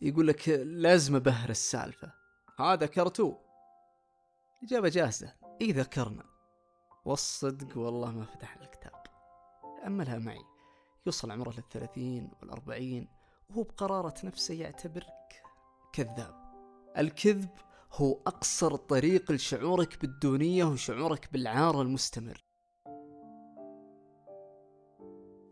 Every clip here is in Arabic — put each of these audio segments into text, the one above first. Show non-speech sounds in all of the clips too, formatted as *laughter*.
يقول لك لازم أبهر السالفة. هذا كرتو. إجابة جاهزة. إي ذكرنا. والصدق والله ما فتح الكتاب. أملها معي. يوصل عمره للثلاثين والأربعين وهو بقرارة نفسه يعتبرك كذاب. الكذب هو أقصر طريق لشعورك بالدونية وشعورك بالعار المستمر.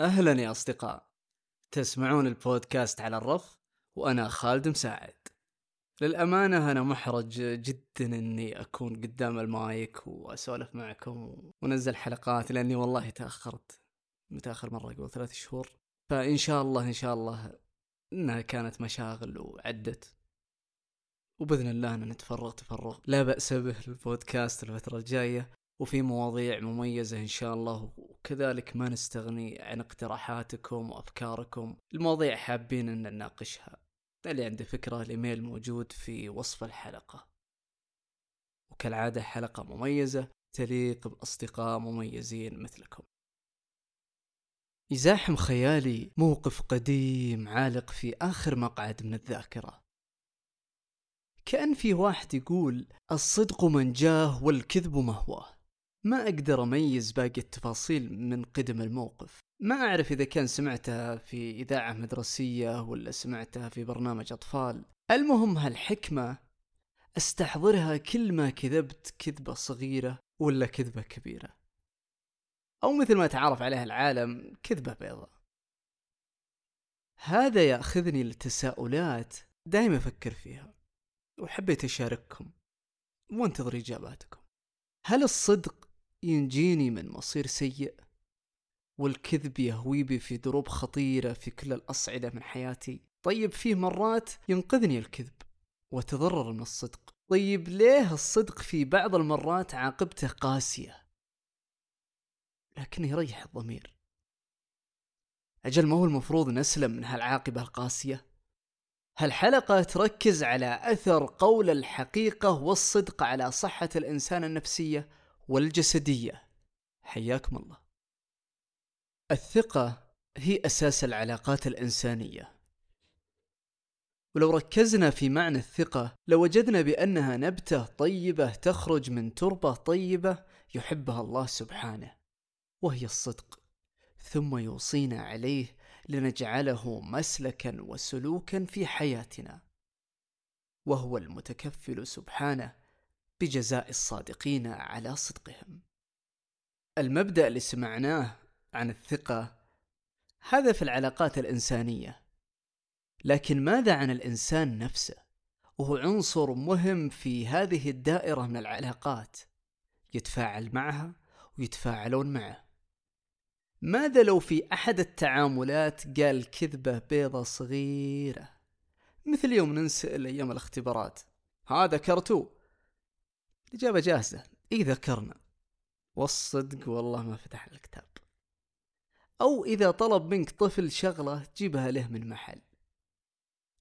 أهلا يا أصدقاء. تسمعون البودكاست على الرف. وأنا خالد مساعد. للأمانة أنا محرج جدا إني أكون قدام المايك وأسولف معكم ونزل حلقات لأني والله تأخرت. متأخر مرة قبل ثلاث شهور. فإن شاء الله إن شاء الله إنها كانت مشاغل وعدت. وبإذن الله أن نتفرغ تفرغ. لا بأس به البودكاست الفترة الجاية وفي مواضيع مميزة إن شاء الله وكذلك ما نستغني عن اقتراحاتكم وأفكاركم. المواضيع حابين أن نناقشها. اللي عنده فكرة الإيميل موجود في وصف الحلقة. وكالعادة حلقة مميزة تليق بأصدقاء مميزين مثلكم. يزاحم خيالي موقف قديم عالق في آخر مقعد من الذاكرة. كأن في واحد يقول الصدق من جاه والكذب مهواه. ما أقدر أميز باقي التفاصيل من قدم الموقف. ما أعرف إذا كان سمعتها في إذاعة مدرسية ولا سمعتها في برنامج أطفال. المهم هالحكمة أستحضرها كل ما كذبت كذبة صغيرة ولا كذبة كبيرة. أو مثل ما تعرف عليها العالم كذبة بيضاء هذا يأخذني لتساؤلات دائما أفكر فيها وحبيت أشارككم وأنتظر إجاباتكم. هل الصدق ينجيني من مصير سيء؟ والكذب يهوي بي في دروب خطيرة في كل الأصعدة من حياتي. طيب فيه مرات ينقذني الكذب وتضرر من الصدق. طيب ليه الصدق في بعض المرات عاقبته قاسية؟ لكنه يريح الضمير. أجل ما هو المفروض نسلم من هالعاقبة القاسية؟ هالحلقة تركز على أثر قول الحقيقة والصدق على صحة الإنسان النفسية والجسدية. حياكم الله. الثقة هي أساس العلاقات الإنسانية. ولو ركزنا في معنى الثقة لوجدنا بأنها نبتة طيبة تخرج من تربة طيبة يحبها الله سبحانه وهي الصدق. ثم يوصينا عليه لنجعله مسلكا وسلوكا في حياتنا وهو المتكفل سبحانه بجزاء الصادقين على صدقهم. المبدأ اللي سمعناه عن الثقة هذا في العلاقات الإنسانية. لكن ماذا عن الإنسان نفسه؟ وهو عنصر مهم في هذه الدائرة من العلاقات. يتفاعل معها ويتفاعلون معه. ماذا لو في أحد التعاملات قال كذبة بيضة صغيرة؟ مثل يوم ننسال أيام الاختبارات. هذا كرتو. الإجابة جاهزة. إي ذكرنا. والصدق والله ما فتح الكتاب. أو إذا طلب منك طفل شغلة جيبها له من محل.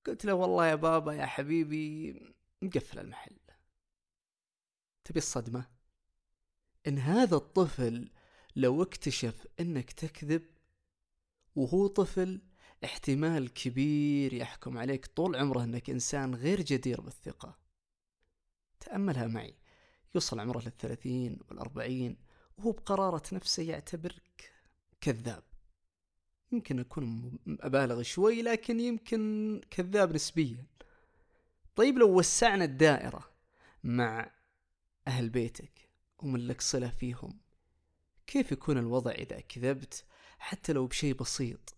قلت له والله يا بابا يا حبيبي مقفل المحل. تبي الصدمة؟ إن هذا الطفل لو اكتشف إنك تكذب وهو طفل احتمال كبير يحكم عليك طول عمره إنك إنسان غير جدير بالثقة. تأملها معي. يوصل عمره للثلاثين والأربعين وهو بقرارة نفسه يعتبرك كذاب. يمكن أكون أبالغ شوي لكن يمكن كذاب نسبيا. طيب لو وسعنا الدائرة مع أهل بيتك ومن لك صلة فيهم كيف يكون الوضع إذا كذبت حتى لو بشيء بسيط؟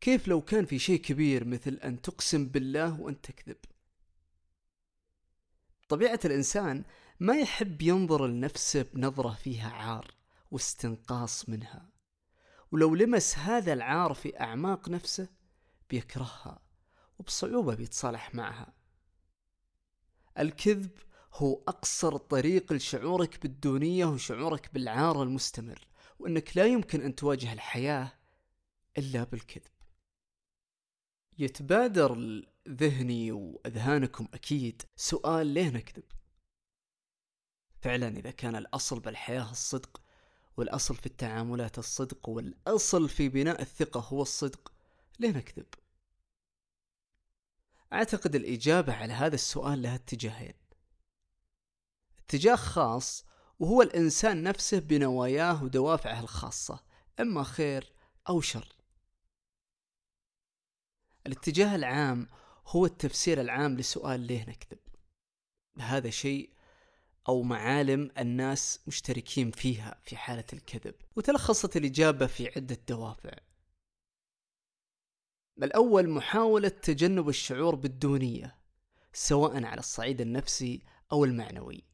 كيف لو كان في شيء كبير مثل أن تقسم بالله وأن تكذب؟ طبيعة الإنسان ما يحب ينظر لنفسه بنظرة فيها عار واستنقاص منها. ولو لمس هذا العار في أعماق نفسه بيكرهها وبصعوبة بيتصالح معها. الكذب هو أقصر طريق لشعورك بالدونية وشعورك بالعار المستمر وأنك لا يمكن أن تواجه الحياة إلا بالكذب. يتبادر ذهني وأذهانكم أكيد سؤال ليه نكذب؟ فعلا إذا كان الأصل بالحياة الصدق والأصل في التعاملات الصدق والأصل في بناء الثقة هو الصدق. ليه نكذب؟ أعتقد الإجابة على هذا السؤال لها اتجاهين. اتجاه خاص وهو الإنسان نفسه بنواياه ودوافعه الخاصة إما خير أو شر. الاتجاه العام هو التفسير العام لسؤال ليه نكذب؟ هذا شيء أو معالم الناس مشتركين فيها في حالة الكذب. وتلخصت الإجابة في عدة دوافع. الأول محاولة تجنب الشعور بالدونية سواء على الصعيد النفسي أو المعنوي.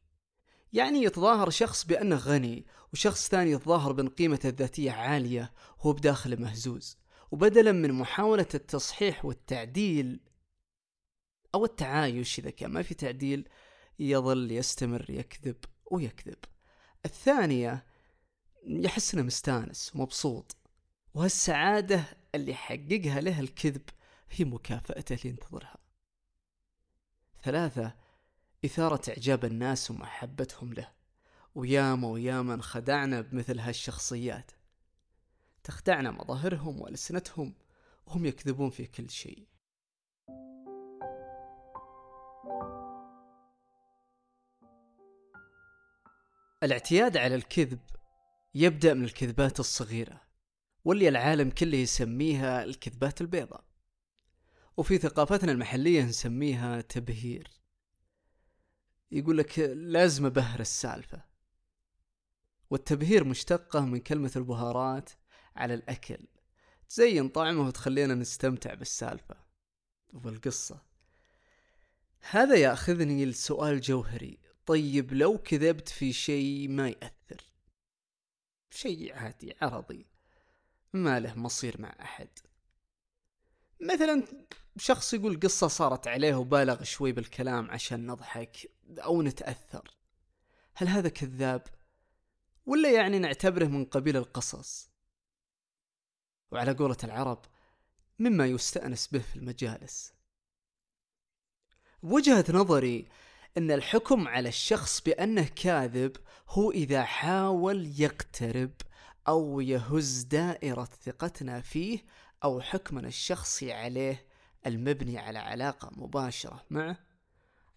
يعني يتظاهر شخص بأنه غني وشخص ثاني يتظاهر بأن قيمته الذاتية عالية وهو بداخله مهزوز. وبدلا من محاولة التصحيح والتعديل أو التعايش إذا كان ما في تعديل يظل يستمر يكذب ويكذب. الثانية يحس إنه مستانس ومبسوط وهالسعادة اللي يحققها له الكذب هي مكافأته اللي ينتظرها. ثلاثة إثارة إعجاب الناس ومحبتهم له. وياما وياما انخدعنا بمثل هالشخصيات. تخدعنا مظاهرهم وألسنتهم وهم يكذبون في كل شيء. الاعتياد على الكذب يبدأ من الكذبات الصغيرة واللي العالم كله يسميها الكذبات البيضاء. وفي ثقافتنا المحلية نسميها تبهير. يقول لك لازم أبهر السالفة. والتبهير مشتقة من كلمة البهارات على الأكل. تزين طعمه وتخلينا نستمتع بالسالفة وبالقصة هذا يأخذني لسؤال جوهري. طيب لو كذبت في شيء ما يأثر. شيء عادي عرضي. ما له مصير مع أحد. مثلا شخص يقول قصة صارت عليه وبالغ شوي بالكلام عشان نضحك أو نتأثر. هل هذا كذاب؟ ولا يعني نعتبره من قبيل القصص؟ وعلى قولة العرب مما يستأنس به في المجالس. وجهة نظري أن الحكم على الشخص بأنه كاذب هو إذا حاول يقترب أو يهز دائرة ثقتنا فيه أو حكمنا الشخصي عليه المبني على علاقة مباشرة معه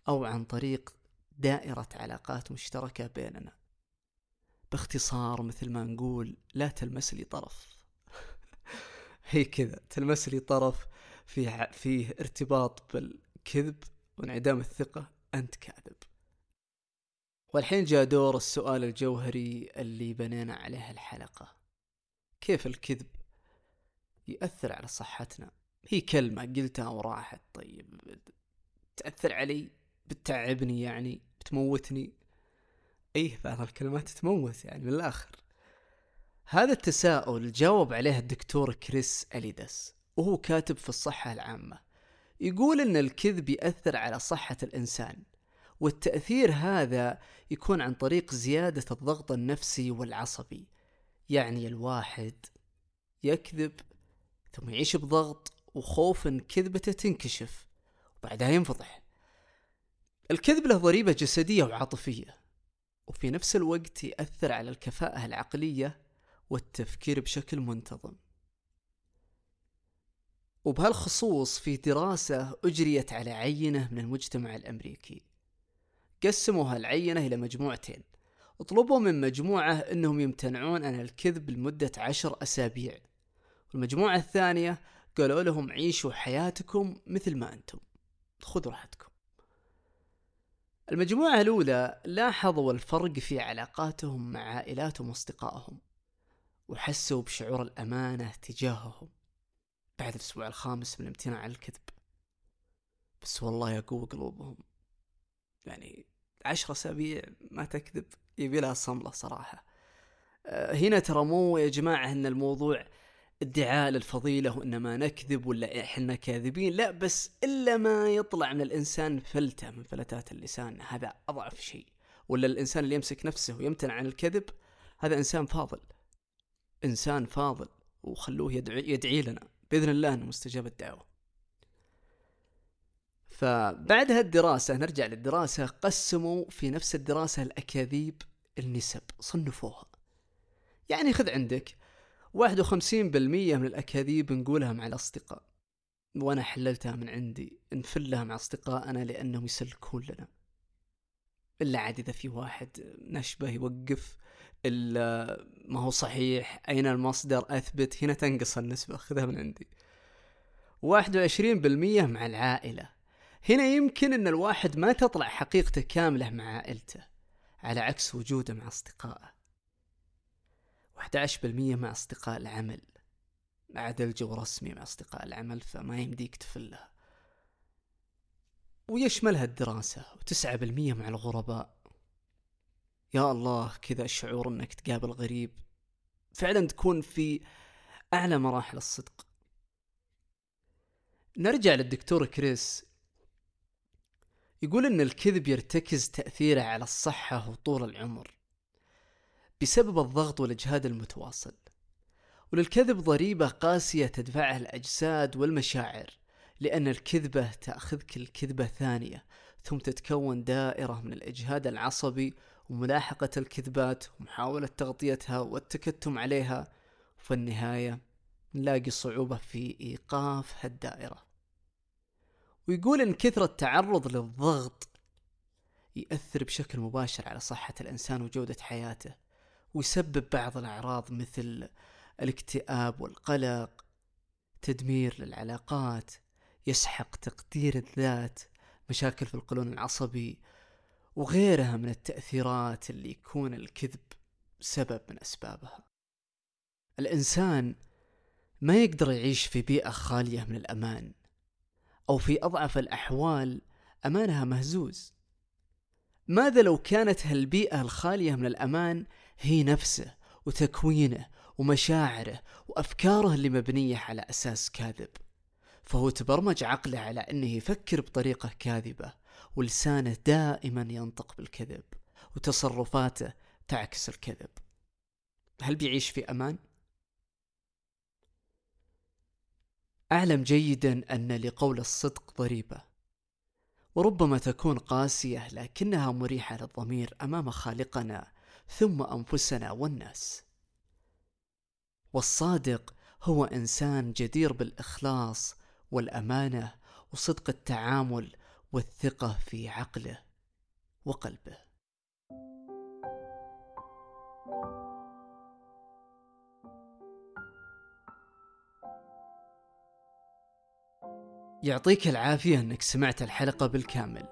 أو عن طريق دائرة علاقات مشتركة بيننا. باختصار مثل ما نقول لا تلمس لي طرف. *laughs* هي كذا تلمس لي طرف فيه فيه ارتباط بالكذب وانعدام الثقة أنت كاذب. والحين جاء دور السؤال الجوهري اللي بنينا عليه الحلقة. كيف الكذب يأثر على صحتنا؟ هي كلمة قلتها وراحت. طيب تأثر علي؟ بتعبني يعني؟ بتموتني؟ إيه بعض الكلمات تموت يعني من الآخر. هذا التساؤل جاوب عليه الدكتور كريس أليدس وهو كاتب في الصحة العامة. يقول إن الكذب يأثر على صحة الإنسان والتأثير هذا يكون عن طريق زيادة الضغط النفسي والعصبي. يعني الواحد يكذب ثم يعيش بضغط وخوف إن كذبته تنكشف وبعدها ينفضح. الكذب له ضريبة جسدية وعاطفية وفي نفس الوقت يأثر على الكفاءة العقلية والتفكير بشكل منتظم. وبهالخصوص في دراسة أجريت على عينة من المجتمع الأمريكي. قسموا هالعينة إلى مجموعتين. اطلبوا من مجموعة أنهم يمتنعون عن الكذب لمدة عشر أسابيع. والمجموعة الثانية قالوا لهم عيشوا حياتكم مثل ما أنتم. خذوا راحتكم. المجموعة الأولى لاحظوا الفرق في علاقاتهم مع عائلاتهم وأصدقائهم وحسوا بشعور الأمانة تجاههم. بعد الأسبوع الخامس من الامتناع عن الكذب. بس والله يقوى قلوبهم. يعني عشر أسابيع ما تكذب يبي لها صملة صراحة. آه، هنا ترى مو يا جماعة إن الموضوع ادعاء للفضيلة وان ما نكذب ولا إحنا كاذبين. لا بس إلا ما يطلع من الإنسان فلتة من فلتات اللسان. هذا أضعف شيء. ولا الإنسان اللي يمسك نفسه ويمتنع عن الكذب هذا إنسان فاضل. إنسان فاضل وخلوه يدعي, يدعي لنا. بإذن الله أنه مستجاب الدعوة. فبعد هالدراسة نرجع للدراسة. قسموا في نفس الدراسة الأكاذيب النسب صنفوها. يعني خذ عندك واحد وخمسين بالمية من الأكاذيب نقولها مع الأصدقاء. وأنا حللتها من عندي نفلها مع أصدقائنا لأنهم يسلكون لنا. إلا عاد إذا في واحد نشبه يوقف ما هو صحيح أين المصدر؟ أثبت. هنا تنقص النسبة خذها من عندي. واحد وعشرين بالمية مع العائلة. هنا يمكن أن الواحد ما تطلع حقيقته كاملة مع عائلته على عكس وجوده مع أصدقائه. 11% مع أصدقاء العمل. عاد الجو رسمي مع أصدقاء العمل فما يمديك تفلها ويشملها الدراسة وتسعة بالمية مع الغرباء. يا الله كذا الشعور إنك تقابل غريب. فعلا تكون في أعلى مراحل الصدق. نرجع للدكتور كريس. يقول إن الكذب يرتكز تأثيره على الصحة وطول العمر بسبب الضغط والإجهاد المتواصل. وللكذب ضريبة قاسية تدفعها الأجساد والمشاعر لأن الكذبة تأخذك الكذبة ثانية ثم تتكون دائرة من الإجهاد العصبي وملاحقة الكذبات ومحاولة تغطيتها والتكتم عليها وفي النهاية نلاقي صعوبة في إيقاف هالدائرة. ويقول إن كثرة التعرض للضغط يأثر بشكل مباشر على صحة الإنسان وجودة حياته ويسبب بعض الأعراض مثل الاكتئاب والقلق تدمير للعلاقات يسحق تقدير الذات مشاكل في القولون العصبي وغيرها من التأثيرات اللي يكون الكذب سبب من أسبابها. الإنسان ما يقدر يعيش في بيئة خالية من الأمان أو في أضعف الأحوال أمانها مهزوز. ماذا لو كانت هالبيئة الخالية من الأمان هي نفسه وتكوينه ومشاعره وأفكاره اللي مبنية على أساس كاذب؟ فهو تبرمج عقله على أنه يفكر بطريقة كاذبة ولسانه دائما ينطق بالكذب وتصرفاته تعكس الكذب هل بيعيش في أمان؟ أعلم جيدا أن لقول الصدق ضريبة وربما تكون قاسية لكنها مريحة للضمير أمام خالقنا ثم أنفسنا والناس والصادق هو إنسان جدير بالإخلاص والأمانة وصدق التعامل والثقة في عقله وقلبه. يعطيك العافية أنك سمعت الحلقة بالكامل.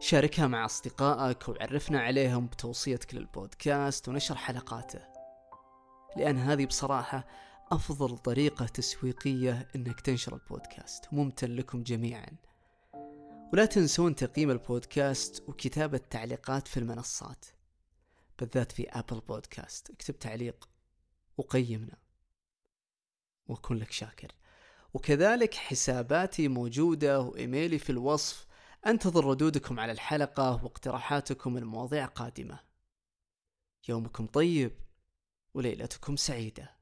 شاركها مع أصدقائك وعرفنا عليهم بتوصيتك للبودكاست ونشر حلقاته. لأن هذه بصراحة أفضل طريقة تسويقية أنك تنشر البودكاست. ممتن لكم جميعا. ولا تنسون تقييم البودكاست وكتابة تعليقات في المنصات. بالذات في أبل بودكاست اكتب تعليق وقيمنا. وأكون لك شاكر. وكذلك حساباتي موجودة وإيميلي في الوصف. أنتظر ردودكم على الحلقة واقتراحاتكم المواضيع قادمة. يومكم طيب وليلتكم سعيدة.